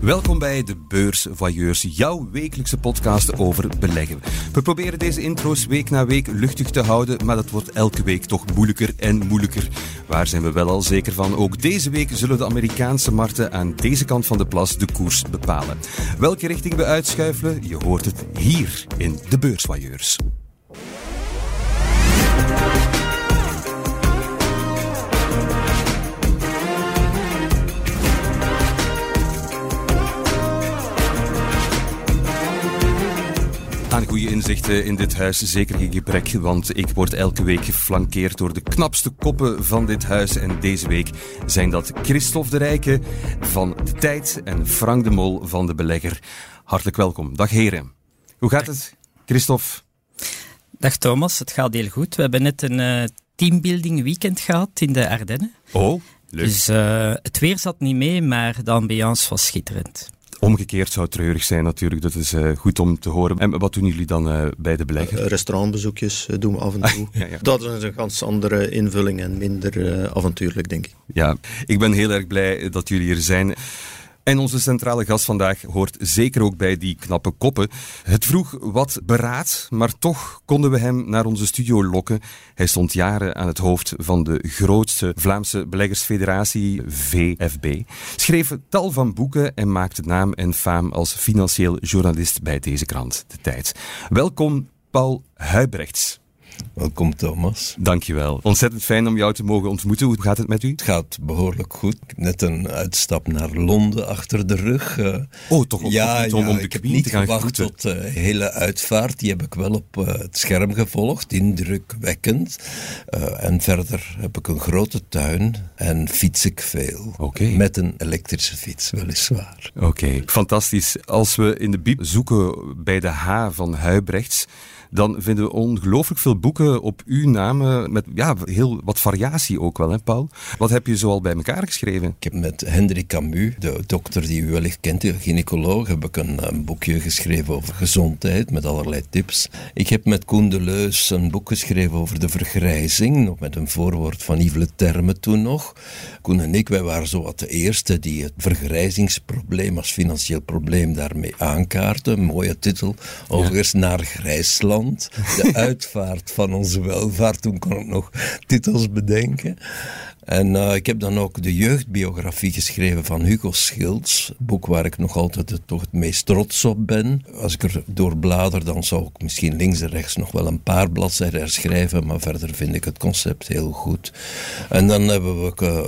Welkom bij de Beursvoyeurs, jouw wekelijkse podcast over beleggen. We proberen deze intro's week na week luchtig te houden, maar dat wordt elke week toch moeilijker en moeilijker. Waar zijn we wel al zeker van? Ook deze week zullen de Amerikaanse markten aan deze kant van de plas de koers bepalen. Welke richting we uitschuifelen, je hoort het hier in de Beursvoyeurs. Aan goede inzichten in dit huis zeker geen gebrek, want ik word elke week geflankeerd door de knapste koppen van dit huis. En deze week zijn dat Christophe de Rijke van De Tijd en Frank de Mol van De Belegger. Hartelijk welkom. Dag heren. Hoe gaat het, Christophe? Dag Thomas, het gaat heel goed. We hebben net een uh, teambuilding weekend gehad in de Ardennen. Oh, leuk. Dus uh, het weer zat niet mee, maar de ambiance was schitterend. Omgekeerd zou het treurig zijn natuurlijk, dat is uh, goed om te horen. En wat doen jullie dan uh, bij de belegger? Uh, restaurantbezoekjes doen we af en toe. ja, ja. Dat is een ganz andere invulling en minder avontuurlijk, denk ik. Ja, ik ben heel erg blij dat jullie hier zijn. En onze centrale gast vandaag hoort zeker ook bij die knappe koppen. Het vroeg wat beraad, maar toch konden we hem naar onze studio lokken. Hij stond jaren aan het hoofd van de grootste Vlaamse beleggersfederatie, VFB. Schreef tal van boeken en maakte naam en faam als financieel journalist bij deze krant, De Tijd. Welkom, Paul Huibrechts. Welkom Thomas. Dankjewel. Ontzettend fijn om jou te mogen ontmoeten. Hoe gaat het met u? Het gaat behoorlijk goed. Ik heb net een uitstap naar Londen achter de rug. Uh, oh, toch op, ja, ja, om de ik heb niet te gaan gewacht groeten. tot de hele uitvaart. Die heb ik wel op uh, het scherm gevolgd. Indrukwekkend. Uh, en verder heb ik een grote tuin en fiets ik veel. Okay. Met een elektrische fiets, weliswaar. Oké, okay. fantastisch. Als we in de bieb zoeken bij de H van Huibrechts dan vinden we ongelooflijk veel boeken op uw naam, met ja, heel wat variatie ook wel, hè Paul? Wat heb je zoal bij elkaar geschreven? Ik heb met Hendrik Camus, de dokter die u wellicht kent, de gynaecoloog, heb ik een, een, boekje geschreven over gezondheid, met allerlei tips. Ik heb met Koen Deleus een boek geschreven over de vergrijzing, nog met een voorwoord van Yves Le Terme toen nog. Koen en ik, wij waren zo wat de eerste die het vergrijzingsprobleem als financieel probleem daarmee aankaarten. Mooie titel, overigens ja. naar Grijsland de uitvaart van onze welvaart. Toen kon ik nog titels bedenken. En uh, ik heb dan ook de jeugdbiografie geschreven van Hugo Schilds. Boek waar ik nog altijd het, toch het meest trots op ben. Als ik er doorblader, dan zou ik misschien links en rechts nog wel een paar bladzijden herschrijven. Maar verder vind ik het concept heel goed. En dan hebben we ook uh,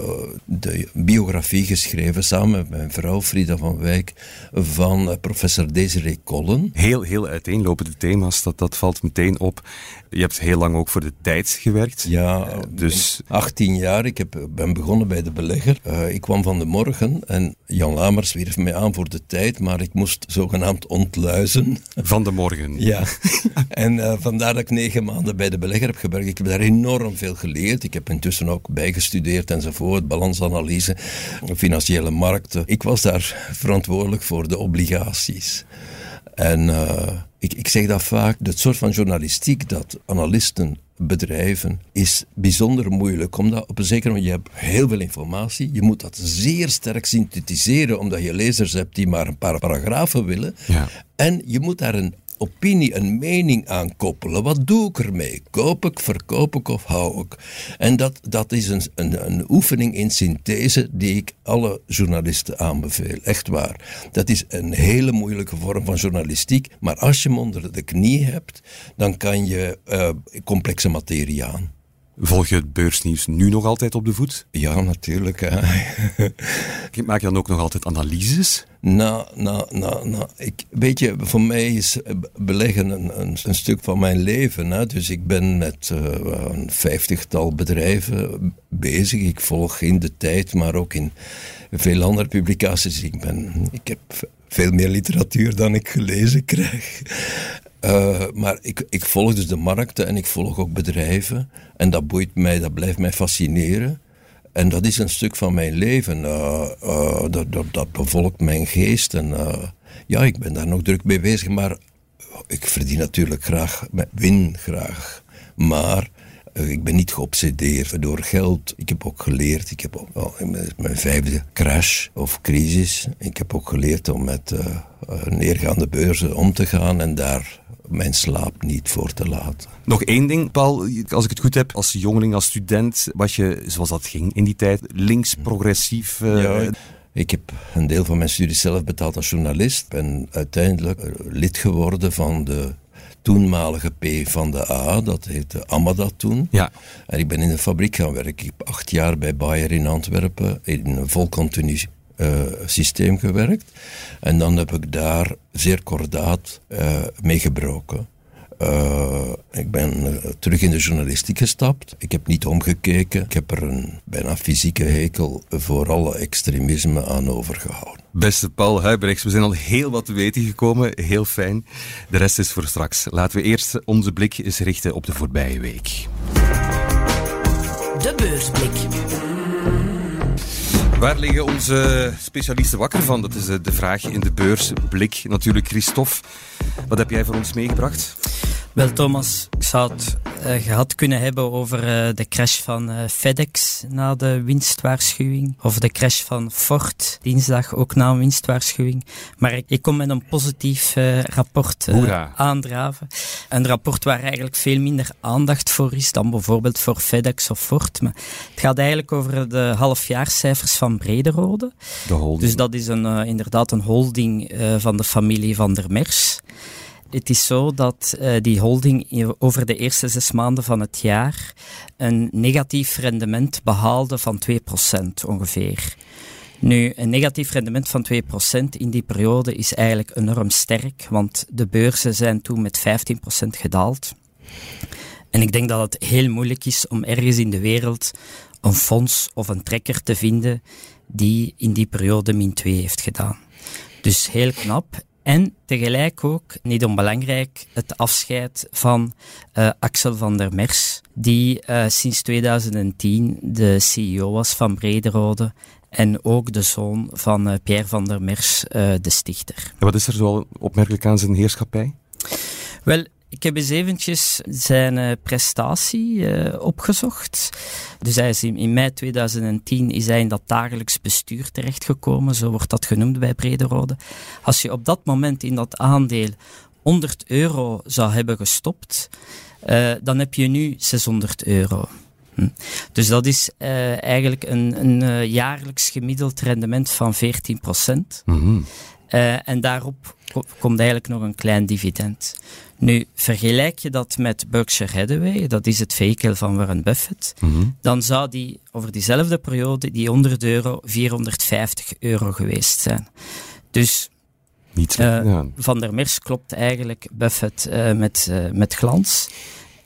de biografie geschreven samen met mijn vrouw Frida van Wijk van uh, professor Desiree Collen. Heel, heel uiteenlopende thema's, dat, dat valt meteen op. Je hebt heel lang ook voor de tijd gewerkt. Ja, dus 18 jaar. Ik heb ben begonnen bij de belegger. Uh, ik kwam van de morgen en Jan Lamers wierf mij aan voor de tijd, maar ik moest zogenaamd ontluizen. Van de morgen? Ja. en uh, vandaar dat ik negen maanden bij de belegger heb gewerkt. Ik heb daar enorm veel geleerd. Ik heb intussen ook bijgestudeerd enzovoort, balansanalyse, financiële markten. Ik was daar verantwoordelijk voor de obligaties. En uh, ik, ik zeg dat vaak, het soort van journalistiek dat analisten bedrijven is bijzonder moeilijk, omdat op een zeker moment je hebt heel veel informatie, je moet dat zeer sterk synthetiseren, omdat je lezers hebt die maar een paar paragrafen willen, ja. en je moet daar een opinie, een mening aan koppelen. Wat doe ik ermee? Koop ik, verkoop ik of hou ik? En dat, dat is een, een, een oefening in synthese die ik alle journalisten aanbeveel. Echt waar. Dat is een hele moeilijke vorm van journalistiek, maar als je hem onder de knie hebt, dan kan je uh, complexe materie aan. Volg je het beursnieuws nu nog altijd op de voet? Ja, natuurlijk. Maak je dan ook nog altijd analyses? Nou, nou, nou, nou. Ik, weet je, voor mij is beleggen een, een, een stuk van mijn leven. Hè? Dus ik ben met uh, een vijftigtal bedrijven bezig. Ik volg in de tijd, maar ook in veel andere publicaties. Ik, ben, ik heb veel meer literatuur dan ik gelezen krijg. Uh, maar ik, ik volg dus de markten en ik volg ook bedrijven. En dat boeit mij, dat blijft mij fascineren. En dat is een stuk van mijn leven. Uh, uh, dat, dat, dat, bevolkt mijn geest. En ja, ik ben daar nog druk mee bezig. Maar ik verdien natuurlijk graag, win graag. Maar Eh, ik ben niet geobsedeerd door geld. Ik heb ook geleerd, ik heb ook mijn vijfde crash of crisis, ik heb ook geleerd om met uh, neergaande beurzen om te gaan en daar mijn slaap niet voor te laten. Nog één ding, Paul, als ik het goed heb, als jongeling, als student, was je, zoals dat ging in die tijd, links, progressief? Uh... Ja, ik heb een deel van mijn studie zelf betaald als journalist. Ben uiteindelijk lid geworden van de toenmalige P van de A, dat heette Amada toen. Ja. En ik ben in de fabriek gaan werken. Ik heb acht jaar bij Bayer in Antwerpen in een volcontinu uh, systeem gewerkt. En dan heb ik daar zeer kordaat uh, mee gebroken. Uh, ik ben terug in de journalistiek gestapt. Ik heb niet omgekeken. Ik heb er een bijna fysieke hekel voor alle extremisme aan overgehouden. Beste Paul Huibrechts, we zijn al heel wat te weten gekomen. Heel fijn. De rest is voor straks. Laten we eerst onze blik eens richten op de voorbije week. De beursblik. Waar liggen onze specialisten wakker van? Dat is de vraag in de beursblik. Natuurlijk, Christophe. Wat heb jij voor ons meegebracht? Wel, Thomas, ik zou het uh, gehad kunnen hebben over uh, de crash van uh, FedEx na de winstwaarschuwing. Of de crash van Ford dinsdag ook na een winstwaarschuwing. Maar ik, ik kom met een positief rapport aandraven. Een rapport waar eigenlijk veel minder aandacht voor is dan bijvoorbeeld voor FedEx of Ford. Maar het gaat eigenlijk over de halfjaarscijfers van Brederode. De holding. Dus dat is een, inderdaad een holding van de familie van der Mers. Het is zo dat uh, die holding over de eerste zes maanden van het jaar een negatief rendement behaalde van 2% ongeveer. Nu, een negatief rendement van 2% in die periode is eigenlijk enorm sterk, want de beurzen zijn toen met 15% gedaald. En ik denk dat het heel moeilijk is om ergens in de wereld een fonds of een trekker te vinden die in die periode min 2 heeft gedaan. Dus heel knap. En tegelijk ook, niet onbelangrijk, het afscheid van uh, Axel van der Mers, die uh, sinds 2010 de CEO was van Brederode en ook de zoon van uh, Pierre van der Mers, de stichter. En wat is er zo opmerkelijk aan zijn heerschappij? Wel, ik heb eens eventjes zijn uh, prestatie uh, opgezocht. Dus hij is in, in, mei 2010 is hij in dat dagelijks bestuur terechtgekomen, zo wordt dat genoemd bij Brederode. Als je op dat moment in dat aandeel 100 euro zou hebben gestopt, uh, dan heb je nu 600 euro. Hm. Dus dat is eigenlijk een, een jaarlijks gemiddeld rendement van 14 procent. Mm -hmm. en daarop komt eigenlijk nog een klein dividend. Nu, vergelijk je dat met Berkshire Hathaway, dat is het vehikel van Warren Buffett, mhm. dan zou die over diezelfde periode die 100 euro 450 euro geweest zijn. Dus Niet uh, Van der Mers klopt eigenlijk Buffett uh, met, uh, met glans.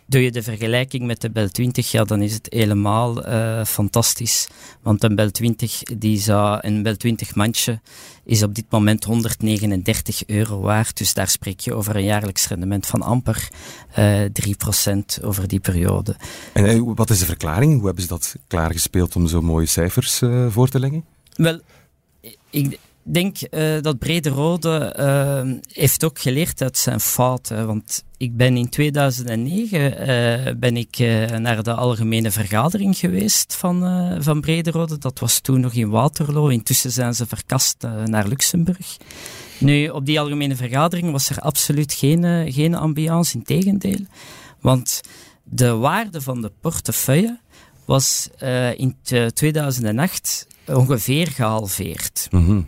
Doe je de vergelijking met de Bel 20, ja, dan is het helemaal uh, fantastisch. Want een Bel 20, die zou, een Bel 20 mandje is op dit moment 139 euro waard. Dus daar spreek je over een jaarlijks rendement van amper uh, 3% over die periode. En uh, wat is de verklaring? Hoe hebben ze dat klaargespeeld om zo mooie cijfers voor te leggen? Wel, ik, denk uh, dat Brederode uh, heeft ook geleerd uit zijn fouten. Want ik ben in 2009 uh, ben ik, naar de algemene vergadering geweest van, van Brederode. Dat was toen nog in Waterloo. Intussen zijn ze verkast naar Luxemburg. Nu, op die algemene vergadering was er absoluut geen, geen ambiance, in tegendeel. Want de waarde van de portefeuille was in 2008 ongeveer gehalveerd. Mm -hmm.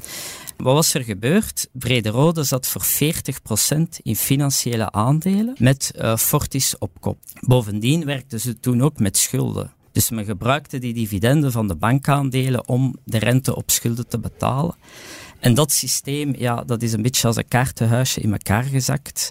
Wat was er gebeurd? Brederode zat voor 40% in financiële aandelen met uh, Fortis op kop. Bovendien werkten ze toen ook met schulden. Dus men gebruikte die dividenden van de bankaandelen om de rente op schulden te betalen. En dat systeem, ja, dat is een beetje als een kaartenhuisje in elkaar gezakt.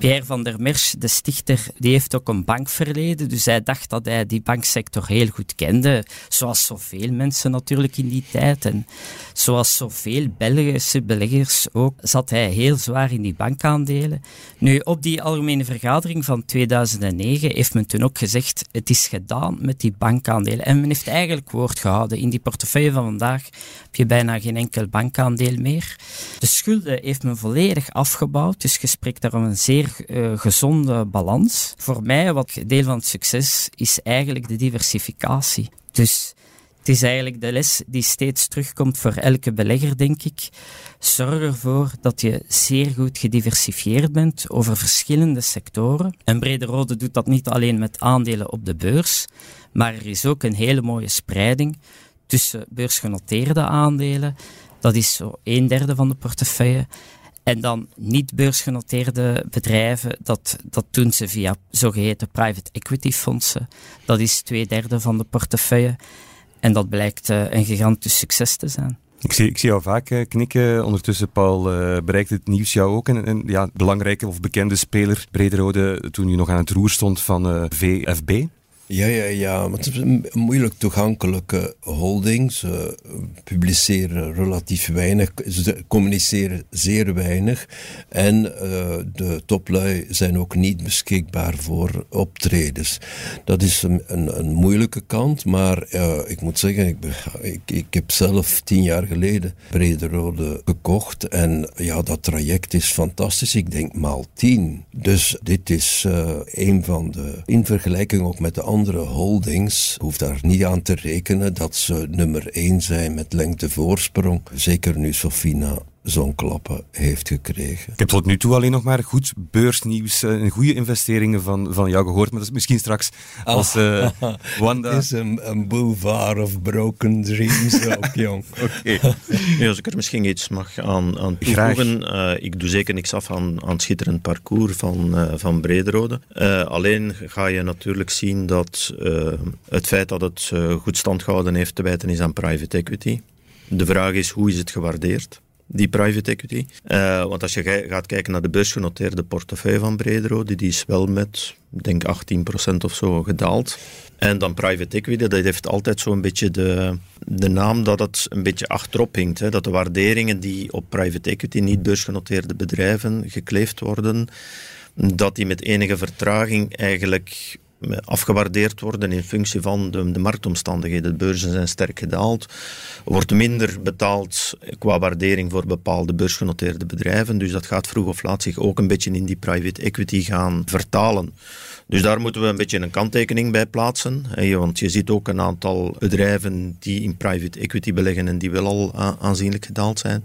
Pierre van der Mersch, de stichter, die heeft ook een bankverleden. Dus hij dacht dat hij die banksector heel goed kende. Zoals zoveel mensen natuurlijk in die tijd. En zoals zoveel Belgische beleggers ook, zat hij heel zwaar in die bankaandelen. Nu, op die algemene vergadering van 2009 heeft men toen ook gezegd: het is gedaan met die bankaandelen. En men heeft eigenlijk woord gehouden. In die portefeuille van vandaag heb je bijna geen enkel bankaandeel meer. De schulden heeft men volledig afgebouwd. Dus je spreekt daar om een zeer uh, gezonde balans. Voor mij, wat deel van het succes is eigenlijk de diversificatie. Dus het is eigenlijk de les die steeds terugkomt voor elke belegger, denk ik. Zorg ervoor dat je zeer goed gediversifieerd bent over verschillende sectoren. En Brede Rode doet dat niet alleen met aandelen op de beurs, maar er is ook een hele mooie spreiding tussen beursgenoteerde aandelen. Dat is zo een derde van de portefeuille. En dan niet beursgenoteerde bedrijven, dat, dat doen ze via zogeheten private equity fondsen. Dat is twee derde van de portefeuille. En dat blijkt uh, een gigantisch succes te zijn. Ik zie, ik zie jou vaak uh, knikken. Ondertussen, Paul, uh, bereikt het nieuws jou ook. En, en ja, belangrijke of bekende speler, Brederode, toen u nog aan het roer stond van VFB. Ja, ja, ja. Het is een moeilijk toegankelijke holding. Ze publiceren relatief weinig, ze communiceren zeer weinig. En uh, de toplui zijn ook niet beschikbaar voor optredens. Dat is een, een, moeilijke kant, maar uh, ik moet zeggen, ik, ik, heb zelf tien jaar geleden Brederode gekocht. En ja, dat traject is fantastisch. Ik denk maal tien. Dus dit is een van de, in vergelijking ook met de andere andere holdings hoeft daar niet aan te rekenen dat ze nummer 1 zijn met lengte voorsprong. Zeker nu Sofina zo'n klappen heeft gekregen. Ik heb tot nu toe alleen nog maar goed beursnieuws en eh, goede investeringen van, van jou gehoord, maar dat is misschien straks als uh, Wanda... Het is een, een boulevard of broken dreams ook, jong. Oké. Ja, als ik er misschien iets mag aan, aan toevoegen. Uh, ik doe zeker niks af aan, aan het schitterend parcours van, uh, van Brederode. alleen ga je natuurlijk zien dat het feit dat het goed stand gehouden heeft te wijten is aan private equity. De vraag is, hoe is het gewaardeerd? Die private equity. Uh, want als je gaat kijken naar de beursgenoteerde portefeuille van Brederode, die is wel met, denk 18% of zo gedaald. En dan private equity, dat heeft altijd zo'n beetje de, de naam dat het een beetje achterop hinkt. Hè? Dat de waarderingen die op private equity, niet beursgenoteerde bedrijven, gekleefd worden, dat die met enige vertraging eigenlijk afgewaardeerd worden in functie van de, de, marktomstandigheden. De beurzen zijn sterk gedaald. Wordt minder betaald qua waardering voor bepaalde beursgenoteerde bedrijven. Dus dat gaat vroeg of laat zich ook een beetje in die private equity gaan vertalen. Dus daar moeten we een beetje een kanttekening bij plaatsen. Want je ziet ook een aantal bedrijven die in private equity beleggen en die wel al aanzienlijk gedaald zijn.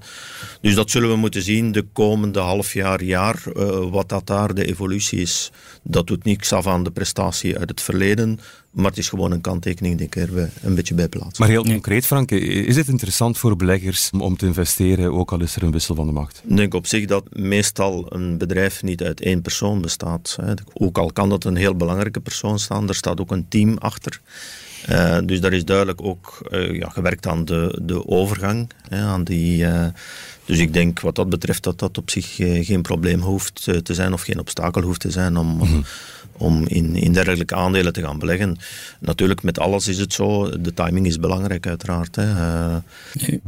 Dus dat zullen we moeten zien de komende half jaar, jaar, eh, wat dat daar de evolutie is. Dat doet niks af aan de prestatie uit het verleden, maar het is gewoon een kanttekening die ik er een beetje bij plaats. Maar heel concreet, Frank, is het interessant voor beleggers om te investeren, ook al is er een wissel van de macht? Ik denk op zich dat meestal een bedrijf niet uit één persoon bestaat. Ook al kan dat een heel belangrijke persoon staan, er staat ook een team achter. Uh, dus daar is duidelijk ook uh, ja, gewerkt aan de, de overgang. Hè, aan die, uh, dus ik denk wat dat betreft dat dat op zich geen probleem hoeft te zijn of geen obstakel hoeft te zijn om, mm -hmm om in, in dergelijke aandelen te gaan beleggen. Natuurlijk, met alles is het zo. De timing is belangrijk, uiteraard. Hè. Uh,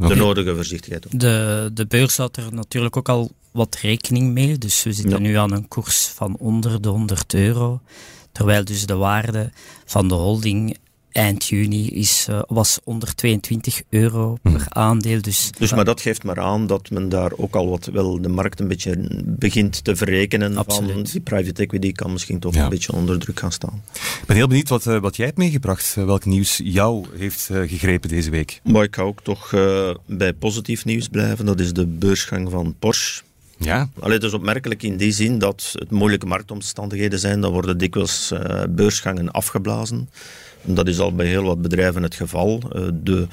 de nodige voorzichtigheid. De, de beurs had er natuurlijk ook al wat rekening mee. Dus we zitten nu aan een koers van onder de 100 euro. Terwijl dus de waarde van de holding eind juni is, uh, was onder 22 euro per mhm. aandeel. Dus, dus maar dat geeft maar aan dat men daar ook al wat wel de markt een beetje begint te verrekenen. Absoluut. Van die private equity kan misschien toch een beetje onder druk gaan staan. Ik ben heel benieuwd wat, uh, wat jij hebt meegebracht. Uh, welk nieuws jou heeft gegrepen deze week? Maar ik ga ook toch bij positief nieuws blijven. Dat is de beursgang van Porsche. Ja. Alleen het is opmerkelijk in die zin dat het moeilijke marktomstandigheden zijn. Dan worden dikwijls beursgangen afgeblazen. Dat is al bij heel wat bedrijven het geval. Eh, de,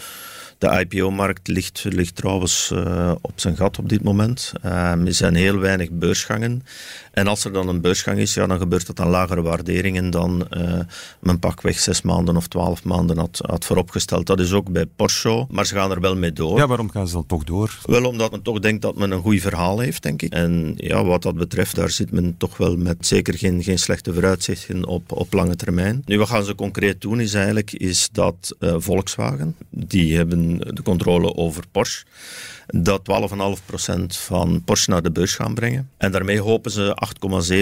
de IPO-markt ligt, ligt trouwens uh, op zijn gat op dit moment. Uh, er zijn heel weinig beursgangen. En als er dan een beursgang is, ja, dan gebeurt dat aan lagere waarderingen dan uh, men pakweg zes maanden of twaalf maanden had, had vooropgesteld. Dat is ook bij Porsche, maar ze gaan er wel mee door. Ja, waarom gaan ze dan toch door? Wel omdat men toch denkt dat men een goed verhaal heeft, denk ik. En ja, wat dat betreft, daar zit men toch wel met zeker geen, geen slechte vooruitzichten op, op lange termijn. Nu, wat gaan ze concreet doen, is eigenlijk is dat uh, Volkswagen, die hebben de controle over Porsche dat 12,5% van Porsche naar de beurs gaan brengen. En daarmee hopen ze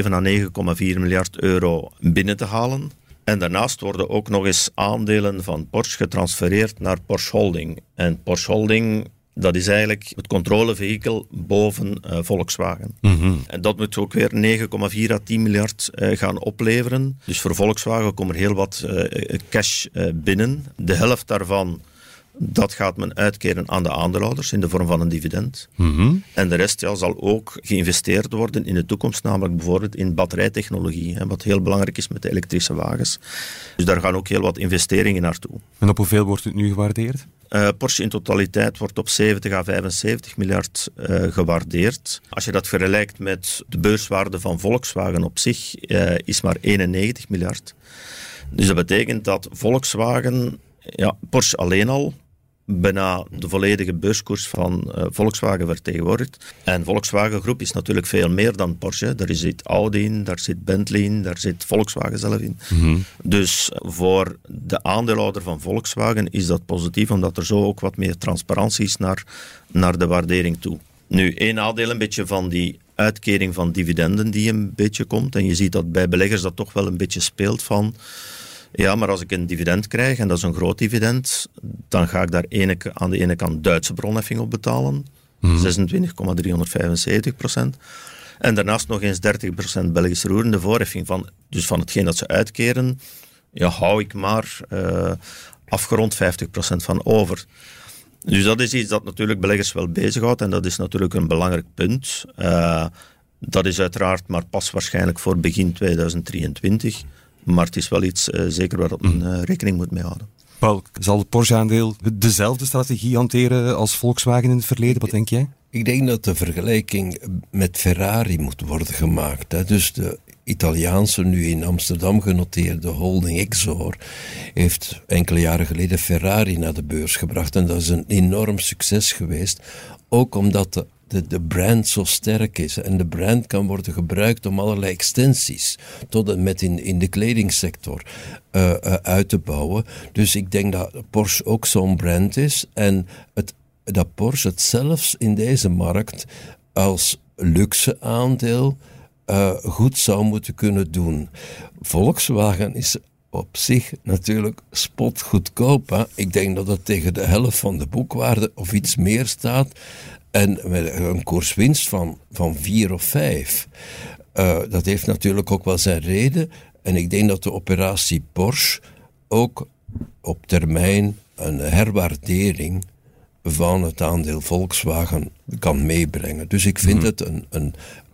8,7 à 9,4 miljard euro binnen te halen. En daarnaast worden ook nog eens aandelen van Porsche getransfereerd naar Porsche Holding. En Porsche Holding Dat is eigenlijk het controlevehikel boven uh, Volkswagen. Mhm. En dat moet ook weer 9,4 à 10 miljard uh, gaan opleveren. Dus voor Volkswagen komt er heel wat uh, cash binnen. De helft daarvan dat gaat men uitkeren aan de aandeelhouders in de vorm van een dividend. Mhm. En de rest ja, zal ook geïnvesteerd worden in de toekomst, namelijk bijvoorbeeld in batterijtechnologie, hè, wat heel belangrijk is met de elektrische wagens. Dus daar gaan ook heel wat investeringen naartoe. En op hoeveel wordt het nu gewaardeerd? Uh, Porsche in totaliteit wordt op 70 à 75 miljard uh, gewaardeerd. Als je dat vergelijkt met de beurswaarde van Volkswagen op zich, uh, is maar 91 miljard. Dus dat betekent dat Volkswagen, ja, Porsche alleen al, bijna de volledige beurskoers van uh, Volkswagen vertegenwoordigt. En Volkswagen Groep is natuurlijk veel meer dan Porsche. Daar zit Audi in, daar zit Bentley in, daar zit Volkswagen zelf in. Mm Dus voor de aandeelhouder van Volkswagen is dat positief, omdat er zo ook wat meer transparantie is naar, naar de waardering toe. Nu, één nadeel een beetje van die uitkering van dividenden die een beetje komt. En je ziet dat bij beleggers dat toch wel een beetje speelt van ja, maar als ik een dividend krijg, en dat is een groot dividend, dan ga ik daar ene, aan de ene kant Duitse bronheffing op betalen, Mhm. 26,375 procent. En daarnaast nog eens 30 procent Belgische roerende voorheffing. Van, dus van hetgeen dat ze uitkeren, ja, hou ik maar uh, afgerond 50 procent van over. Dus dat is iets dat natuurlijk beleggers wel bezighoudt en dat is natuurlijk een belangrijk punt. Uh, dat is uiteraard maar pas waarschijnlijk voor begin 2023. Maar het is wel iets uh, zeker waar men uh, rekening moet mee houden. Paul, zal het Porsche-aandeel dezelfde strategie hanteren als Volkswagen in het verleden? Wat denk jij? Ik denk dat de vergelijking met Ferrari moet worden gemaakt. Hè. Dus de Italiaanse, nu in Amsterdam genoteerde holding Exor heeft enkele jaren geleden Ferrari naar de beurs gebracht. En dat is een enorm succes geweest. Ook omdat de de, de brand zo sterk is. En de brand kan worden gebruikt om allerlei extensies, tot en met in, in de kledingsector, uh, uh, uit te bouwen. Dus ik denk dat Porsche ook zo'n brand is. En het, dat Porsche het zelfs in deze markt als luxe aandeel uh, goed zou moeten kunnen doen. Volkswagen is op zich natuurlijk spotgoedkoop. Ik denk dat het tegen de helft van de boekwaarde of iets meer staat. En met een koerswinst van, van vier of vijf. Uh, dat heeft natuurlijk ook wel zijn reden. En ik denk dat de operatie Porsche ook op termijn een herwaardering van het aandeel Volkswagen kan meebrengen. Dus ik vind mm. het een, een,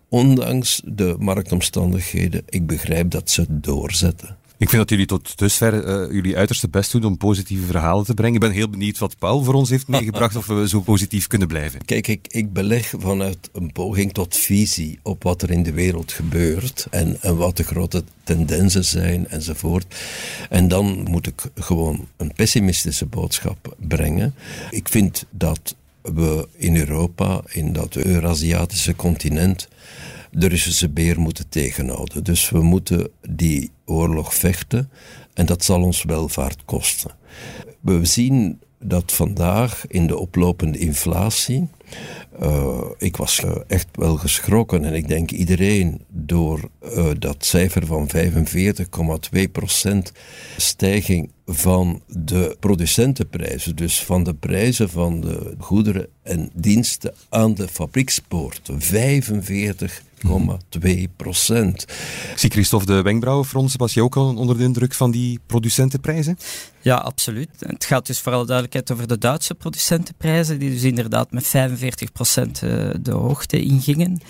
ondanks de marktomstandigheden, ik begrijp dat ze het doorzetten. Ik vind dat jullie tot dusver uh, jullie uiterste best doen om positieve verhalen te brengen. Ik ben heel benieuwd wat Paul voor ons heeft meegebracht of we zo positief kunnen blijven. Kijk, ik, ik beleg vanuit een poging tot visie op wat er in de wereld gebeurt en, en wat de grote tendensen zijn enzovoort. En dan moet ik gewoon een pessimistische boodschap brengen. Ik vind dat we in Europa, in dat Eurasiatische continent, de Russische beer moeten tegenhouden. Dus we moeten die oorlog vechten en dat zal ons welvaart kosten. We zien dat vandaag in de oplopende inflatie. Uh, ik was echt wel geschrokken en ik denk iedereen door uh, dat cijfer van 45,2% stijging van de producentenprijzen, dus van de prijzen van de goederen en diensten aan de fabriekspoort. 45 2 procent. Zie Christophe de wenkbrauwen fronsen. Was je ook al onder de indruk van die producentenprijzen? Ja, absoluut. Het gaat dus voor alle duidelijkheid over de Duitse producentenprijzen, die dus inderdaad met 45 procent de hoogte ingingen.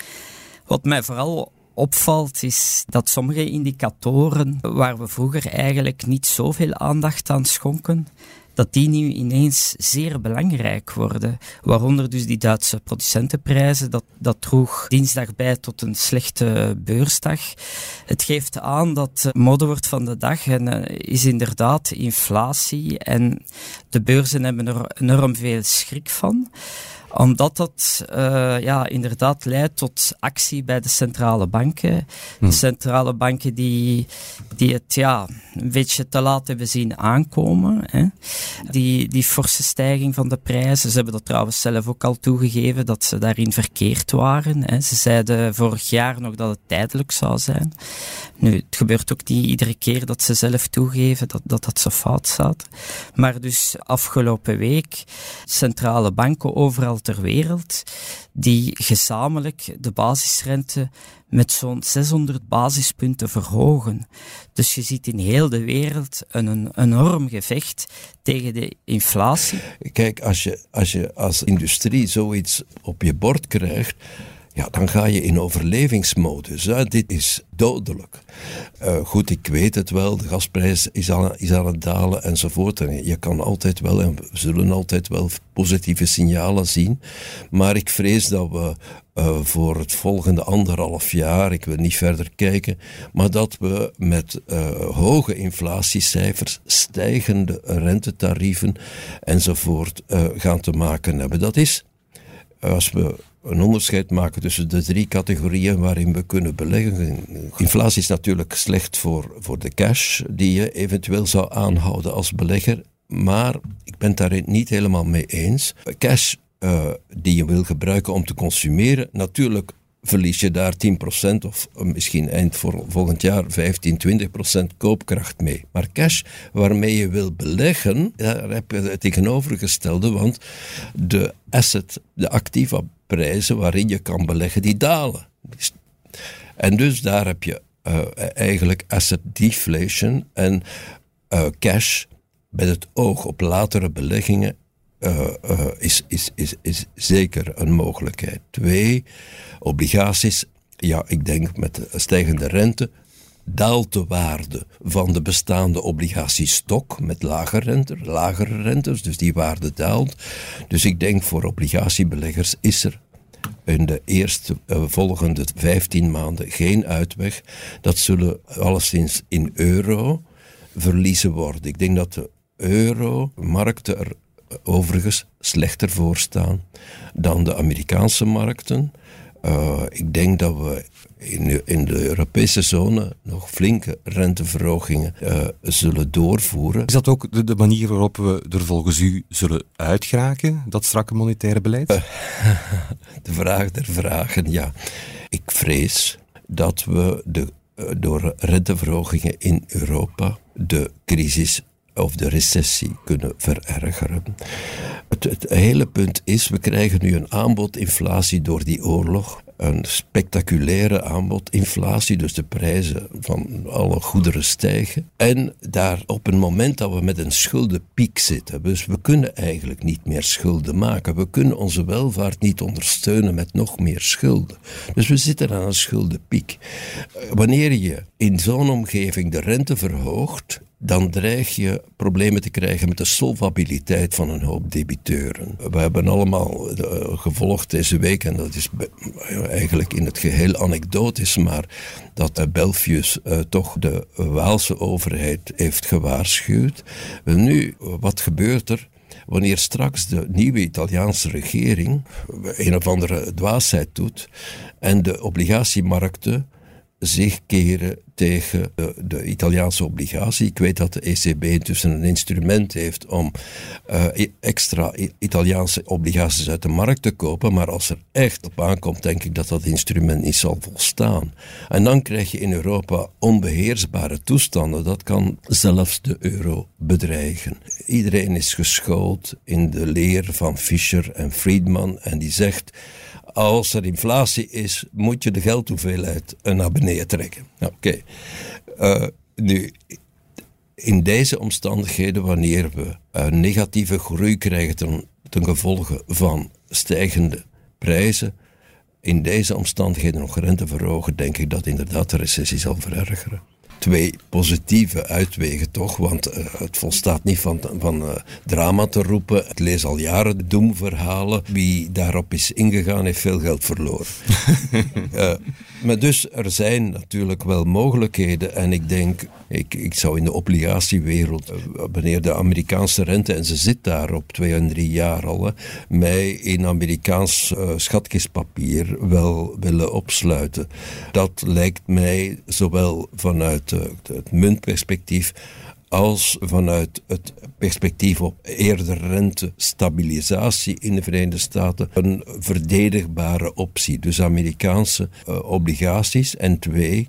Wat mij vooral opvalt is dat sommige indicatoren waar we vroeger eigenlijk niet zoveel aandacht aan schonken, dat die nu ineens zeer belangrijk worden. Waaronder dus die Duitse producentenprijzen. Dat, dat droeg dinsdag bij tot een slechte beursdag. Het geeft aan dat mode wordt van de dag en uh, is inderdaad inflatie. En de beurzen hebben er enorm veel schrik van. Omdat dat uh, ja, inderdaad leidt tot actie bij de centrale banken. De hm. centrale banken die, die het ja, een beetje te laat hebben zien aankomen. Hè. Die, die forse stijging van de prijzen. Ze hebben dat trouwens zelf ook al toegegeven dat ze daarin verkeerd waren. Hè. Ze zeiden vorig jaar nog dat het tijdelijk zou zijn. Nu, het gebeurt ook niet iedere keer dat ze zelf toegeven dat dat, dat zo fout staat. Maar dus afgelopen week centrale banken overal ter wereld die gezamenlijk de basisrente met zo'n 600 basispunten verhogen. Dus je ziet in heel de wereld een, een enorm gevecht tegen de inflatie. Kijk, als je, als je als industrie zoiets op je bord krijgt, ja, dan ga je in overlevingsmodus. Hè. Dit is dodelijk. Uh, goed, ik weet het wel, de gasprijs is aan, is aan het dalen enzovoort. En je kan altijd wel, en we zullen altijd wel positieve signalen zien. Maar ik vrees dat we uh, voor het volgende anderhalf jaar, ik wil niet verder kijken, maar dat we met uh, hoge inflatiecijfers, stijgende rentetarieven enzovoort gaan te maken hebben. Dat is, als we een onderscheid maken tussen de drie categorieën waarin we kunnen beleggen. Inflatie is natuurlijk slecht voor, voor de cash die je eventueel zou aanhouden als belegger, maar ik ben het daar niet helemaal mee eens. Cash uh, die je wil gebruiken om te consumeren, natuurlijk verlies je daar 10% of misschien eind volgend jaar 15, 20% koopkracht mee. Maar cash waarmee je wil beleggen, daar heb je het tegenovergestelde, want de asset, de activa prijzen waarin je kan beleggen, die dalen. En dus daar heb je uh, eigenlijk asset deflation en uh, cash met het oog op latere beleggingen uh, is, is, is, is zeker een mogelijkheid. Twee, obligaties. Ja, ik denk met stijgende rente daalt de waarde van de bestaande obligatiestok met lagere rente, lagere rentes, dus die waarde daalt. Dus ik denk voor obligatiebeleggers is er in de eerste uh, volgende 15 maanden geen uitweg. Dat zullen alleszins in euro verliezen worden. Ik denk dat de euro-markten er overigens slechter voor staan dan de Amerikaanse markten. Uh, ik denk dat we in, in, de Europese zone nog flinke renteverhogingen uh, zullen doorvoeren. Is dat ook de, de, manier waarop we er volgens u zullen uitgeraken, dat strakke monetaire beleid? Uh, de vraag der vragen, ja. Ik vrees dat we de, door renteverhogingen in Europa de crisis of de recessie kunnen verergeren. Het, het, hele punt is, we krijgen nu een aanbodinflatie door die oorlog. Een spectaculaire aanbodinflatie, dus de prijzen van alle goederen stijgen. En daar op een moment dat we met een schuldenpiek zitten, dus we kunnen eigenlijk niet meer schulden maken. We kunnen onze welvaart niet ondersteunen met nog meer schulden. Dus we zitten aan een schuldenpiek. Wanneer je in zo'n omgeving de rente verhoogt, dan dreig je problemen te krijgen met de solvabiliteit van een hoop debiteuren. We hebben allemaal uh, gevolgd deze week, en dat is eigenlijk in het geheel anekdotisch, maar dat uh, Belfius toch de Waalse overheid heeft gewaarschuwd. Nu, wat gebeurt er? Wanneer straks de nieuwe Italiaanse regering een of andere dwaasheid doet en de obligatiemarkten zich keren tegen de, de, Italiaanse obligatie. Ik weet dat de ECB intussen een instrument heeft om uh, extra Italiaanse obligaties uit de markt te kopen, maar als er echt op aankomt, denk ik dat dat instrument niet zal volstaan. En dan krijg je in Europa onbeheersbare toestanden. Dat kan zelfs de euro bedreigen. Iedereen is geschoold in de leer van Fischer en Friedman en die zegt als er inflatie is, moet je de geldhoeveelheid naar beneden trekken. Oké. Eh, nu, in deze omstandigheden, wanneer we een negatieve groei krijgen ten, ten gevolge van stijgende prijzen, in deze omstandigheden nog rente verhogen, denk ik dat inderdaad de recessie zal verergeren. Twee positieve uitwegen, toch? Want uh, het volstaat niet van, van uh, drama te roepen. Ik lees al jaren de doemverhalen. Wie daarop is ingegaan, heeft veel geld verloren. uh, maar dus, er zijn natuurlijk wel mogelijkheden. En ik denk, ik, ik zou in de obligatiewereld, wanneer de Amerikaanse rente, en ze zit daar op twee en drie jaar al, hè, mij in Amerikaans schatkistpapier wel willen opsluiten. Dat lijkt mij zowel vanuit het muntperspectief als vanuit het perspectief op eerder rentestabilisatie in de Verenigde Staten een verdedigbare optie. Dus Amerikaanse uh, obligaties. En twee,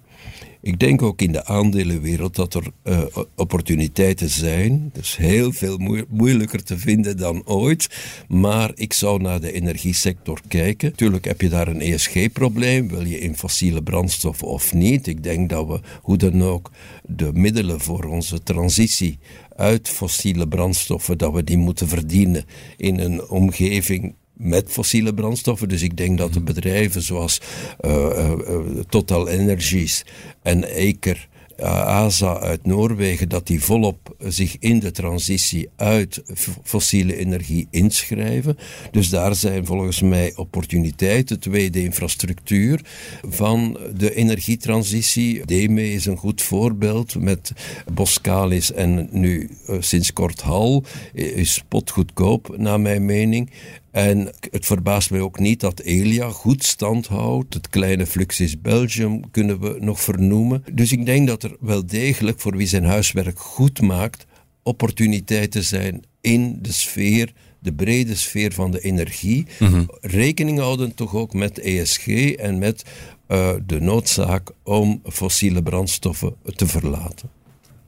ik denk ook in de aandelenwereld dat er uh, opportuniteiten zijn. Is heel veel moeilijker te vinden dan ooit. Maar ik zou naar de energiesector kijken. Natuurlijk heb je daar een ESG-probleem. Wil je in fossiele brandstoffen of niet? Ik denk dat we hoe dan ook de middelen voor onze transitie uit fossiele brandstoffen, dat we die moeten verdienen in een omgeving met fossiele brandstoffen. Dus ik denk dat de bedrijven zoals uh, uh, Total Energies en Eker ASA uit Noorwegen, dat die volop zich in de transitie uit fossiele energie inschrijven. Dus daar zijn volgens mij opportuniteiten. Tweede, infrastructuur van de energietransitie. DEME is een goed voorbeeld met Boskalis en nu sinds kort Hal. Is spotgoedkoop, naar mijn mening. En het verbaast mij ook niet dat Elia goed stand houdt. Het kleine Fluxus Belgium kunnen we nog vernoemen. Dus ik denk dat er wel degelijk, voor wie zijn huiswerk goed maakt, opportuniteiten zijn in de sfeer de brede sfeer van de energie. Mhm. Rekening houden toch ook met ESG en met uh, de noodzaak om fossiele brandstoffen te verlaten.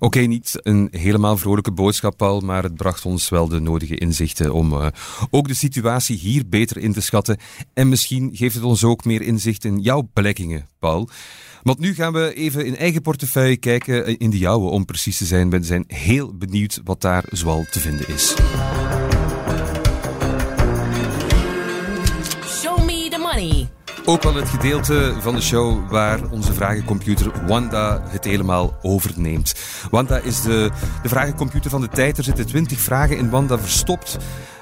Oké, niet een helemaal vrolijke boodschap, Paul, maar het bracht ons wel de nodige inzichten om uh, ook de situatie hier beter in te schatten. En misschien geeft het ons ook meer inzicht in jouw beleggingen, Paul. Want nu gaan we even in eigen portefeuille kijken, eh, in de jouwe om precies te zijn. We zijn heel benieuwd wat daar zoal te vinden is. Show me the money. Ook wel het gedeelte van de show waar onze vragencomputer Wanda het helemaal overneemt. Wanda is de, de vragencomputer van de tijd. Er zitten 20 vragen in Wanda verstopt.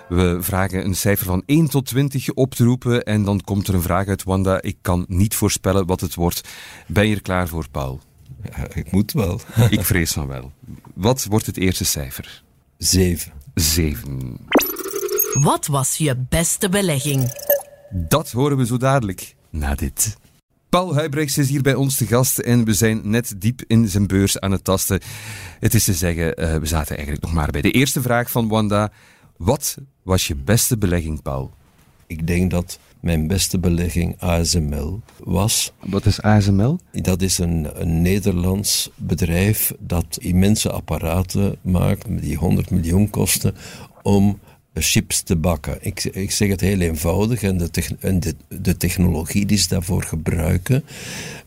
We vragen een cijfer van 1 tot 20 op te roepen en dan komt er een vraag uit Wanda. Ik kan niet voorspellen wat het wordt. Ben je er klaar voor, Paul? Ja, ik moet wel. ik vrees van wel. Wat wordt het eerste cijfer? 7. 7. Wat was je beste belegging? Dat horen we zo dadelijk na dit. Paul Huibrechts is hier bij ons te gast en we zijn net diep in zijn beurs aan het tasten. Het is te zeggen, uh, we zaten eigenlijk nog maar bij de eerste vraag van Wanda. Wat was je beste belegging, Paul? Ik denk dat mijn beste belegging ASML was. Wat is ASML? Dat is een, een Nederlands bedrijf dat immense apparaten maakt, die 100 miljoen kosten, om chips te bakken. Ik, ik zeg het heel eenvoudig en, de, en de, de, technologie die ze daarvoor gebruiken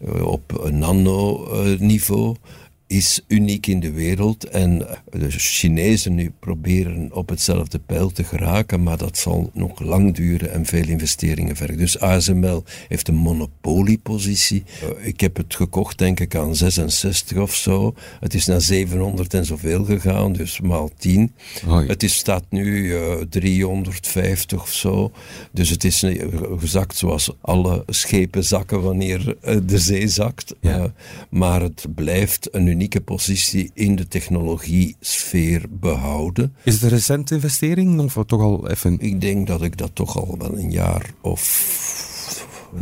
eh, op nano-niveau is uniek in de wereld. En de Chinezen nu proberen op hetzelfde pijl te geraken, maar dat zal nog lang duren en veel investeringen vergen. Dus ASML heeft een monopoliepositie. Eh, ik heb het gekocht, denk ik, aan 66 of zo. Het is naar 700 en zoveel gegaan, dus maal 10. Het is, staat nu uh, eh, 350 of zo. Dus het is gezakt zoals alle schepen zakken wanneer eh, de zee zakt. maar het blijft een unieke positie in de technologie-sfeer behouden. Is het een recente investering of toch al even? Ik denk dat ik dat toch al wel een jaar of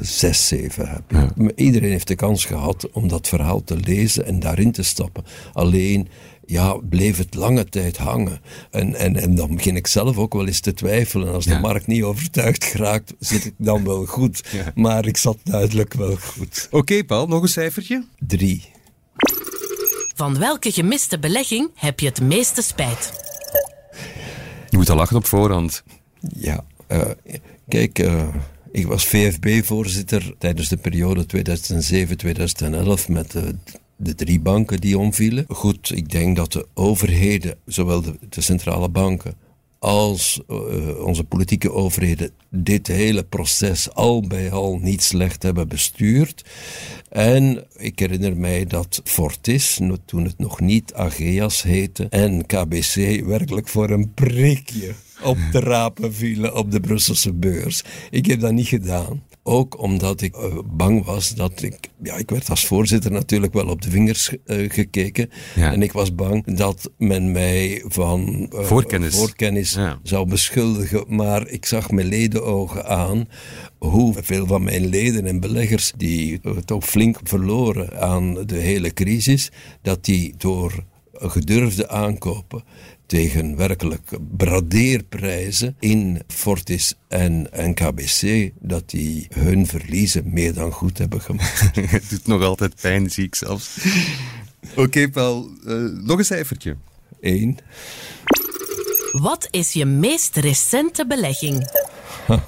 zes, zeven heb. Iedereen heeft de kans gehad om dat verhaal te lezen en daarin te stappen. Alleen ja, bleef het lange tijd hangen. En, en, en dan begin ik zelf ook wel eens te twijfelen. Als de markt niet overtuigd geraakt, zit ik dan wel goed. Maar ik zat duidelijk wel goed. Oké, Paul, nog een cijfertje? Drie. Van welke gemiste belegging heb je het meeste spijt? Je moet al lachen op voorhand. Ja, uh, kijk, uh, ik was VFB-voorzitter tijdens de periode 2007-2011 met de, de, drie banken die omvielen. Goed, ik denk dat de overheden, zowel de, de centrale banken als uh, onze politieke overheden dit hele proces al bij al niet slecht hebben bestuurd. En ik herinner mij dat Fortis, toen het nog niet Ageas heette, en KBC werkelijk voor een prikje op de rapen vielen op de Brusselse beurs. Ik heb dat niet gedaan. Ook omdat ik uh, bang was dat ik, ja, ik werd als voorzitter natuurlijk wel op de vingers uh, gekeken. Ja. En ik was bang dat men mij van uh, voorkennis, voorkennis ja. zou beschuldigen. Maar ik zag mijn ledenogen aan hoeveel van mijn leden en beleggers die toch flink verloren aan de hele crisis, dat die door gedurfde aankopen tegen werkelijk bradeerprijzen in Fortis en NKBC, dat die hun verliezen meer dan goed hebben gemaakt. Het doet nog altijd pijn, zie ik zelfs. Oké, okay, Paul, uh, nog een cijfertje. Eén. Wat is je meest recente belegging?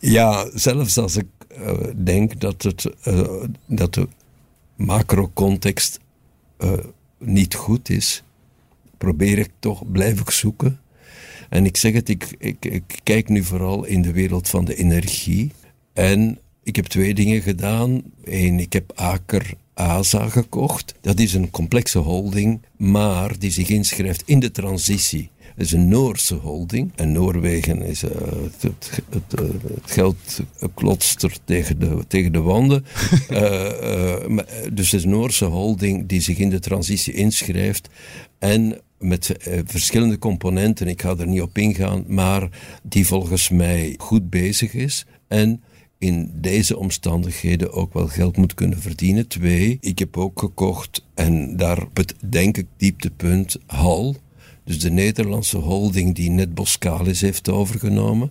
ja, zelfs als ik uh, denk dat, het, uh, dat de macrocontext niet goed is, probeer ik toch, blijf ik zoeken. En ik zeg het, ik, ik, ik kijk nu vooral in de wereld van de energie. En ik heb twee dingen gedaan. Eén, ik heb Aker ASA gekocht. Dat is een complexe holding, maar die zich inschrijft in de transitie. Het is een Noorse holding. En Noorwegen is uh, het, het, het, eh, het, geld klotst er tegen de, tegen de wanden. uh, dus het is een Noorse holding die zich in de transitie inschrijft. En met verschillende componenten, ik ga er niet op ingaan, maar die volgens mij goed bezig is. En in deze omstandigheden ook wel geld moet kunnen verdienen. Twee, ik heb ook gekocht, en daar het denk ik dieptepunt, Hal. Dus de Nederlandse holding die net Boskalis heeft overgenomen.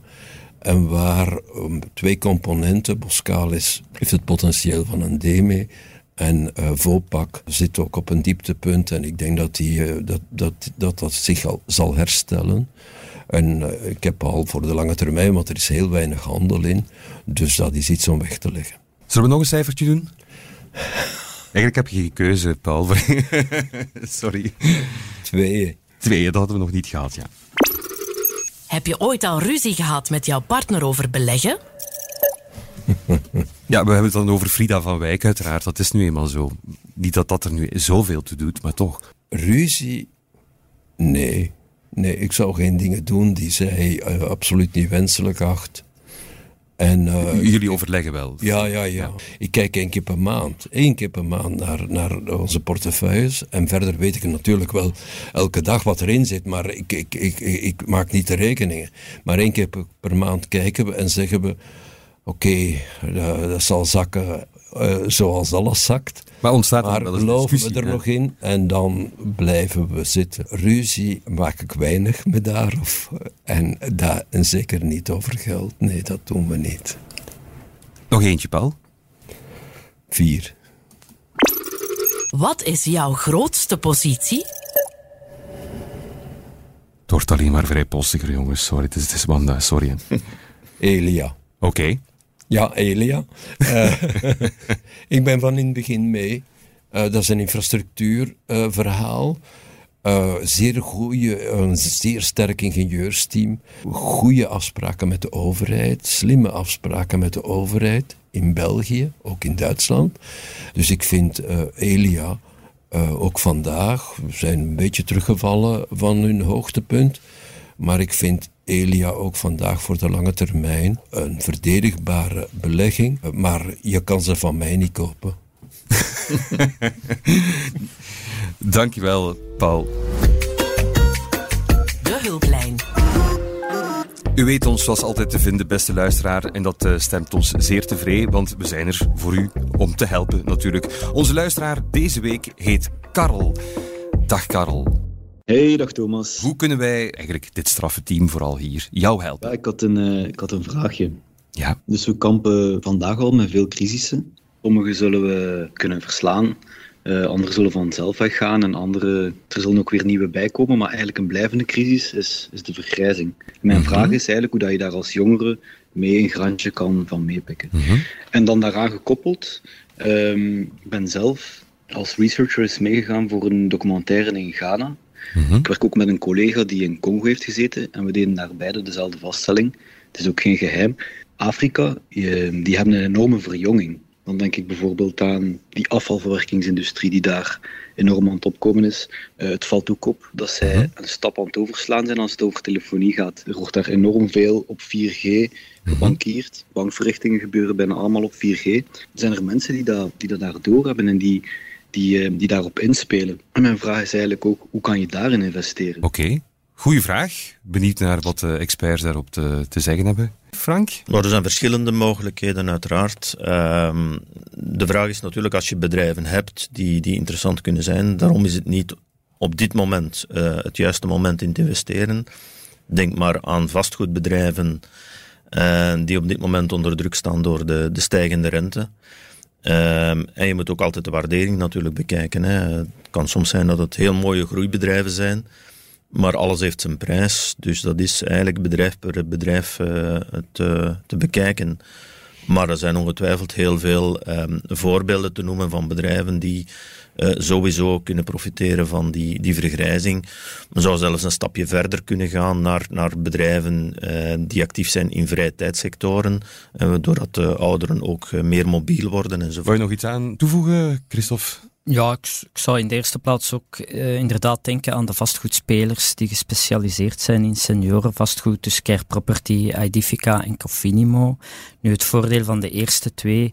En waar um, twee componenten, Boskalis heeft het potentieel van een DME en uh, Vopak zit ook op een dieptepunt. En ik denk dat die, uh, dat, dat, dat, dat zich al zal herstellen. En uh, ik heb al voor de lange termijn, want er is heel weinig handel in. Dus dat is iets om weg te leggen. Zullen we nog een cijfertje doen? Eigenlijk heb je geen keuze, Paul. Sorry. Twee. Dat hadden we nog niet gehad, ja. Heb je ooit al ruzie gehad met jouw partner over beleggen? Ja, we hebben het dan over Frida van Wijk, uiteraard. Dat is nu eenmaal zo. Niet dat dat er nu zoveel toe doet, maar toch. Ruzie? Nee. Nee, ik zou geen dingen doen die zij uh, absoluut niet wenselijk acht. En, uh, Jullie overleggen wel? Ja, ja, ja, Ik kijk één keer per maand. Één keer per maand naar, naar onze portefeuilles. En verder weet ik natuurlijk wel elke dag wat erin zit. Maar ik, ik, ik, ik maak niet de rekeningen. Maar één keer per, maand kijken we en zeggen we... Oké, okay, uh, dat zal zakken uh, zoals alles zakt. Maar ontstaat maar wel geloven we er nog in en dan blijven we zitten. Ruzie maak ik weinig met daar. Of, en, daar, en zeker niet over geld. Nee, dat doen we niet. Nog eentje, Paul. Vier. Wat is jouw grootste positie? Het wordt alleen maar vrij postiger, jongens. Sorry, het is, het is Wanda, sorry. Elia. Oké. Ja, Elia. Uh, ik ben van in het begin mee. Uh, dat is een infrastructuurverhaal. Uh, zeer goede, een zeer sterk ingenieursteam. Goede afspraken met de overheid. Slimme afspraken met de overheid. In België, ook in Duitsland. Dus ik vind Elia ook vandaag. We zijn een beetje teruggevallen van hun hoogtepunt. Maar ik vind Elia ook vandaag voor de lange termijn een verdedigbare belegging. Maar je kan ze van mij niet kopen. Dankjewel, Paul. De hulplijn. U weet ons zoals altijd te vinden, beste luisteraar. En dat uh, stemt ons zeer tevreden, want we zijn er voor u om te helpen natuurlijk. Onze luisteraar deze week heet Karel. Dag Karel. Hey, dag Thomas. Hoe kunnen wij eigenlijk dit straffe team vooral hier jou helpen? Ja, ik, had een, uh, ik had een vraagje. Ja. Dus we kampen vandaag al met veel crisissen. Sommige zullen we kunnen verslaan, uh, andere zullen vanzelf weggaan en andere, er zullen ook weer nieuwe bijkomen. Maar eigenlijk een blijvende crisis is, is de vergrijzing. Mijn mm-hmm. vraag is eigenlijk hoe dat je daar als jongere mee een grantje kan van meepikken. Mm-hmm. En dan daaraan gekoppeld, um, ik ben zelf als researcher eens meegegaan voor een documentaire in Ghana Mhm. Ik werk ook met een collega die in Congo heeft gezeten en we deden daar beide dezelfde vaststelling. Het is ook geen geheim. Afrika, die hebben een enorme verjonging. Dan denk ik bijvoorbeeld aan die afvalverwerkingsindustrie die daar enorm aan het opkomen is. Uh, het valt ook op dat zij mhm. een stap aan het overslaan zijn als het over telefonie gaat. Er wordt daar enorm veel op 4G gebankierd. Bankverrichtingen gebeuren bijna allemaal op 4G. Zijn er mensen die dat, die dat daardoor hebben en die, die, uh, die daarop inspelen? En mijn vraag is eigenlijk ook, hoe kan je daarin investeren? Oké. Goeie vraag. Benieuwd naar wat de experts daarop te, te zeggen hebben. Frank? Nou, er zijn verschillende mogelijkheden, uiteraard. Um, de vraag is natuurlijk, als je bedrijven hebt die, die interessant kunnen zijn, daarom is het niet op dit moment uh, het juiste moment in te investeren. Denk maar aan vastgoedbedrijven uh, die op dit moment onder druk staan door de, de stijgende rente. Um, en je moet ook altijd de waardering natuurlijk bekijken. Hè. Het kan soms zijn dat het heel mooie groeibedrijven zijn maar alles heeft zijn prijs, dus dat is eigenlijk bedrijf per bedrijf uh, te, te, bekijken. Maar er zijn ongetwijfeld heel veel um, voorbeelden te noemen van bedrijven die uh, sowieso kunnen profiteren van die, die vergrijzing. Men zou zelfs een stapje verder kunnen gaan naar, naar bedrijven uh, die actief zijn in vrije tijdsectoren, doordat de ouderen ook meer mobiel worden enzovoort. Wil je nog iets aan toevoegen, Christophe? Ja, ik, ik, zou in de eerste plaats ook uh, inderdaad denken aan de vastgoedspelers die gespecialiseerd zijn in seniorenvastgoed, dus Care Property, Idifica en Cofinimo. Nu, het voordeel van de eerste twee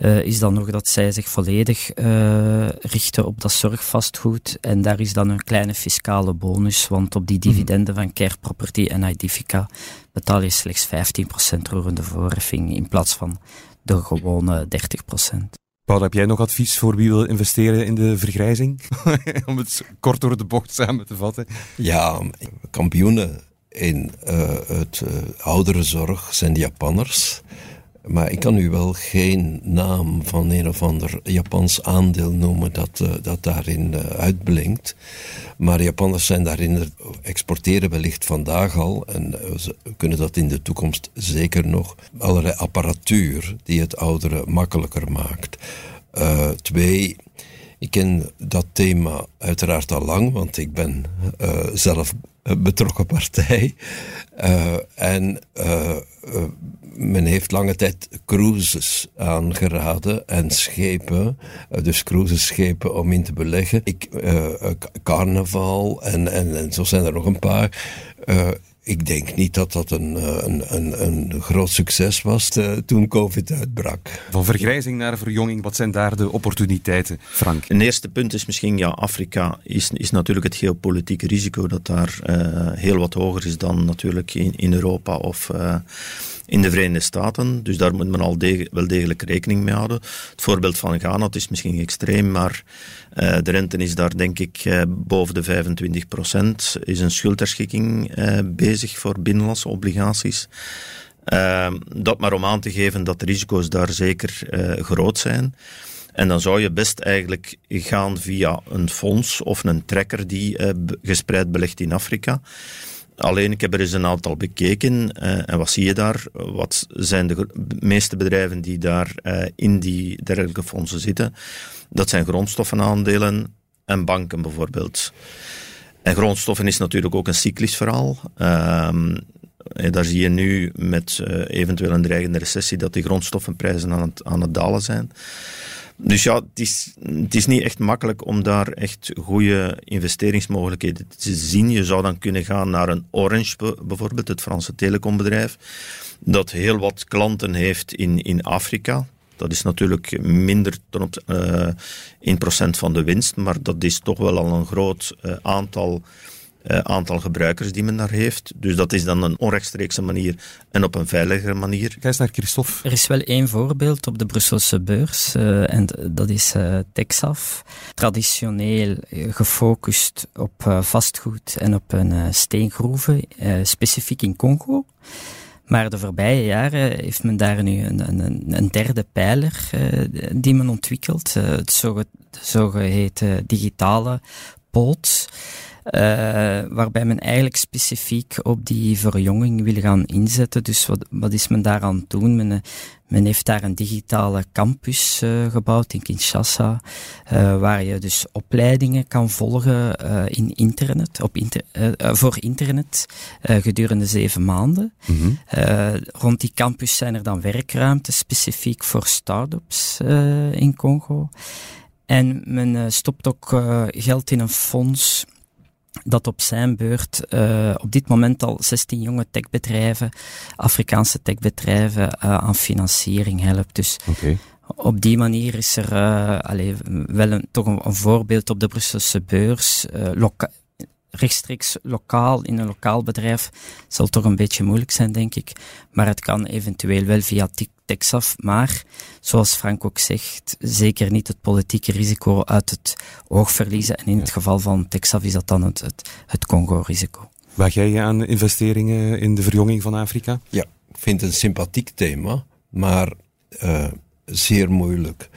uh, is dan nog dat zij zich volledig uh, richten op dat zorgvastgoed en daar is dan een kleine fiscale bonus, want op die mhm. dividenden van Care Property en Idifica betaal je slechts 15% roerende voorheffing in plaats van de gewone 30%. Paul, heb jij nog advies voor wie wil investeren in de vergrijzing? Om het kort door de bocht samen te vatten. Ja, kampioenen in uh, het uh, ouderenzorg zijn de Japanners. Maar ik kan u wel geen naam van een of ander Japans aandeel noemen dat, uh, dat daarin uitblinkt. Maar Japanners zijn daarin, exporteren wellicht vandaag al, en ze kunnen dat in de toekomst zeker nog, allerlei apparatuur die het ouderen makkelijker maakt. Twee, ik ken dat thema uiteraard al lang, want ik ben uh, zelf betrokken partij. Uh, en men heeft lange tijd cruises aangeraden en schepen, dus cruiseschepen om in te beleggen. Ik, carnaval en, en, en zo zijn er nog een paar ik denk niet dat dat een, eh, een, een, een groot succes was eh, toen COVID uitbrak. Van vergrijzing naar verjonging, wat zijn daar de opportuniteiten, Frank? Een eerste punt is misschien, ja, Afrika is, is natuurlijk het geopolitieke risico dat daar uh, heel wat hoger is dan natuurlijk in, in Europa of in de Verenigde Staten. Dus daar moet men al wel degelijk rekening mee houden. Het voorbeeld van Ghana, is misschien extreem, maar uh, de rente is daar denk ik uh, boven de 25 procent. Is een schuldherschikking uh, bezig voor binnenlandse obligaties. dat maar om aan te geven dat de risico's daar zeker groot zijn. En dan zou je best eigenlijk gaan via een fonds of een trekker die gespreid belegt in Afrika. Alleen, ik heb er eens een aantal bekeken. Uh, en wat zie je daar? Wat zijn de meeste bedrijven die daar uh, in die dergelijke fondsen zitten? Dat zijn grondstoffenaandelen en banken bijvoorbeeld. En grondstoffen is natuurlijk ook een cyclisch verhaal. Uh, daar zie je nu met eventueel een dreigende recessie dat die grondstoffenprijzen aan aan het dalen zijn. Dus ja, het is, niet echt makkelijk om daar echt goede investeringsmogelijkheden te zien. Je zou dan kunnen gaan naar een Orange, bijvoorbeeld, het Franse telecombedrijf, dat heel wat klanten heeft in, in Afrika. Dat is natuurlijk minder dan op uh, eh, 1% van de winst, maar dat is toch wel al een groot uh, aantal uh, aantal gebruikers die men daar heeft. Dus dat is dan een onrechtstreekse manier en op een veiligere manier. Ga eens naar Christophe. Er is wel één voorbeeld op de Brusselse beurs uh, en dat is uh, Texaf. Traditioneel gefocust op vastgoed en op een steengroeven, specifiek in Congo. Maar de voorbije jaren heeft men daar nu een, een, een derde pijler die men ontwikkelt, het zogeheten digitale poot. Waarbij men eigenlijk specifiek op die verjonging wil gaan inzetten. Dus wat, wat is men daaraan het doen? Men, men heeft daar een digitale campus uh, gebouwd in Kinshasa, uh, waar je dus opleidingen kan volgen uh, in internet, op inter voor internet gedurende zeven maanden. Mm -hmm. rond die campus zijn er dan werkruimtes specifiek voor start-ups in Congo. En men stopt ook geld in een fonds dat op zijn beurt uh, op dit moment al 16 jonge techbedrijven, Afrikaanse techbedrijven, uh, aan financiering helpt. Dus okay. op die manier is er uh, allez, wel een, toch een, een, voorbeeld op de Brusselse beurs. rechtstreeks lokaal in een lokaal bedrijf zal toch een beetje moeilijk zijn, denk ik. Maar het kan eventueel wel via Texaf, maar zoals Frank ook zegt, zeker niet het politieke risico uit het oog verliezen. En in het geval van Texaf is dat dan het, het, het Congo-risico. Waag jij je aan investeringen in de verjonging van Afrika? Ja, ik vind het een sympathiek thema, maar uh, zeer moeilijk.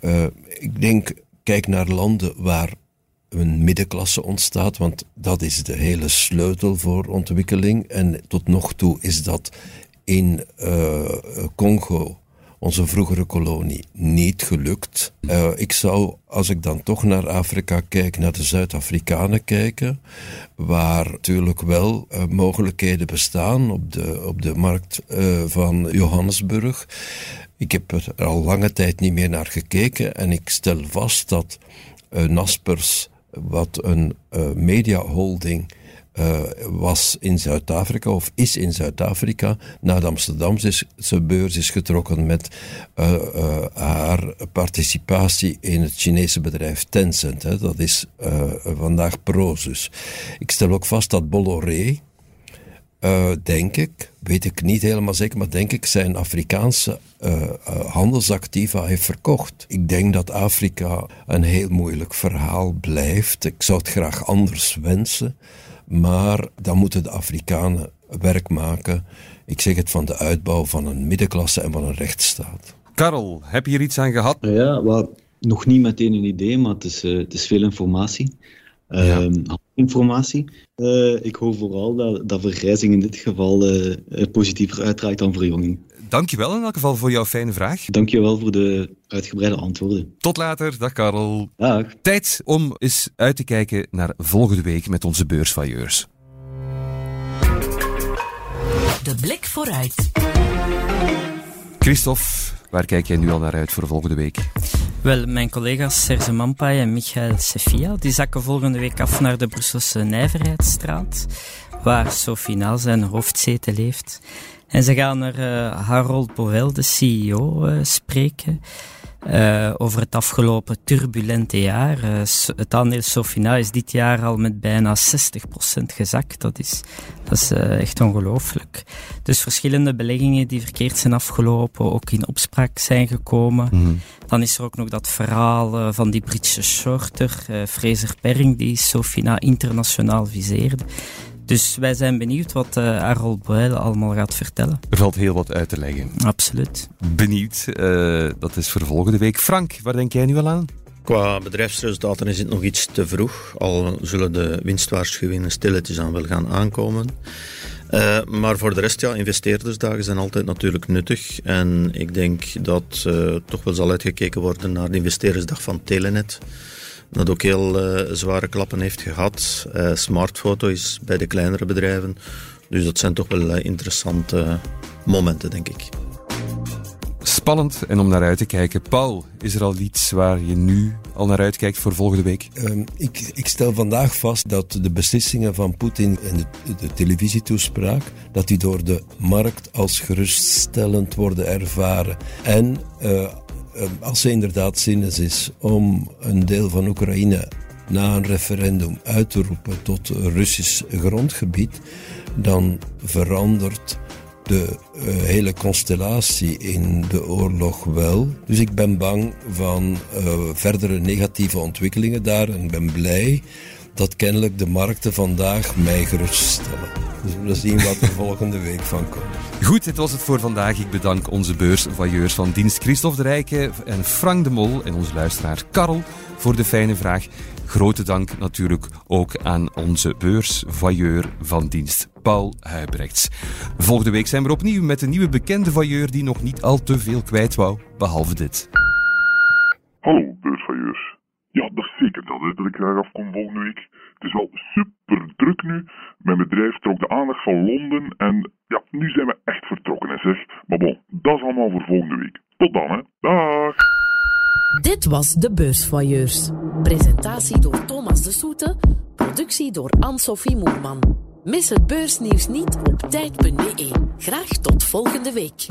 Uh, ik denk, kijk naar landen waar een middenklasse ontstaat, want dat is de hele sleutel voor ontwikkeling. En tot nog toe is dat in uh, Congo, onze vroegere kolonie, niet gelukt. Uh, ik zou, als ik dan toch naar Afrika kijk, naar de Zuid-Afrikanen kijken, waar natuurlijk wel uh, mogelijkheden bestaan op de, op de markt van Johannesburg. Ik heb er al lange tijd niet meer naar gekeken en ik stel vast dat Naspers, wat een mediaholding uh, was in Zuid-Afrika of is in Zuid-Afrika naar de Amsterdamse beurs is getrokken met uh, uh, haar participatie in het Chinese bedrijf Tencent. Hè. Dat is vandaag Prozus. Ik stel ook vast dat Bolloré, denk ik, weet ik niet helemaal zeker, maar denk ik zijn Afrikaanse handelsactiva heeft verkocht. Ik denk dat Afrika een heel moeilijk verhaal blijft. Ik zou het graag anders wensen. Maar dan moeten de Afrikanen werk maken, ik zeg het, van de uitbouw van een middenklasse en van een rechtsstaat. Karel, heb je hier iets aan gehad? Ja, wel, nog niet meteen een idee, maar het is, uh, het is veel informatie. Ja. Uh, informatie. Uh, ik hoop vooral dat, dat vergrijzing in dit geval uh, positiever uitdraait dan verjonging. Dankjewel in elk geval voor jouw fijne vraag. Dankjewel voor de uitgebreide antwoorden. Tot later, dag Karel. Dag. Tijd om eens uit te kijken naar volgende week met onze beursvailleurs. De blik vooruit. Christophe, waar kijk jij nu al naar uit voor volgende week? Wel, mijn collega's Serge Mampai en Michael Sefia die zakken volgende week af naar de Brusselse Nijverheidsstraat, waar Sophie zijn hoofdzetel heeft. En ze gaan er uh, Harold Bovel, de CEO, uh, spreken. Uh, over het afgelopen turbulente jaar. Het aandeel Sofina is dit jaar al met bijna 60% gezakt. Dat is, dat is echt ongelooflijk. Dus verschillende beleggingen die verkeerd zijn afgelopen, ook in opspraak zijn gekomen. Mm. Dan is er ook nog dat verhaal van die Britse shorter, Fraser Perring, die Sofina internationaal viseerde. Dus wij zijn benieuwd wat uh, Harold Boyle allemaal gaat vertellen. Er valt heel wat uit te leggen. Absoluut. Benieuwd. Uh, dat is voor volgende week. Frank, waar denk jij nu al aan? Qua bedrijfsresultaten is het nog iets te vroeg. Al zullen de winstwaarschuwingen stilletjes aan wel gaan aankomen. Uh, maar voor de rest, ja, investeerdersdagen zijn altijd natuurlijk nuttig. En ik denk dat uh, toch wel zal uitgekeken worden naar de investeerdersdag van Telenet dat ook heel uh, zware klappen heeft gehad. Uh, smartfoto is bij de kleinere bedrijven. Dus dat zijn toch wel uh, interessante momenten, denk ik. Spannend en om naar uit te kijken. Paul, is er al iets waar je nu al naar uitkijkt voor volgende week? Um, ik, ik, stel vandaag vast dat de beslissingen van Poetin en de, de, televisietoespraak, dat die door de markt als geruststellend worden ervaren. En Ehm, als ze inderdaad zinnig is om een deel van Oekraïne na een referendum uit te roepen tot Russisch grondgebied, dan verandert de uh, hele constellatie in de oorlog wel. Dus ik ben bang van uh, verdere negatieve ontwikkelingen daar en ben blij dat kennelijk de markten vandaag mij geruststellen. Dus we zullen zien wat er volgende week van komt. Goed, dit was het voor vandaag. Ik bedank onze beursvailleurs van dienst Christophe de Rijken en Frank de Mol en onze luisteraar Karel voor de fijne vraag. grote dank natuurlijk ook aan onze beursvailleur van dienst, Paul Huibrechts. Volgende week zijn we opnieuw met een nieuwe bekende vailleur die nog niet al te veel kwijt wou, behalve dit. Hallo beursvailleurs. Ja, dat zeker dat, hè, dat ik graag afkom volgende week. Het is wel super druk nu. Mijn bedrijf trok de aandacht van Londen en ja, nu zijn we echt vertrokken, hè, zeg. Maar bon, dat is allemaal voor volgende week. Tot dan, hè. Dag! Dit was de Beursvoyeurs. Presentatie door Thomas de Soete. Productie door Anne-Sophie Moerman. Mis het beursnieuws niet op tijd.be. Graag tot volgende week.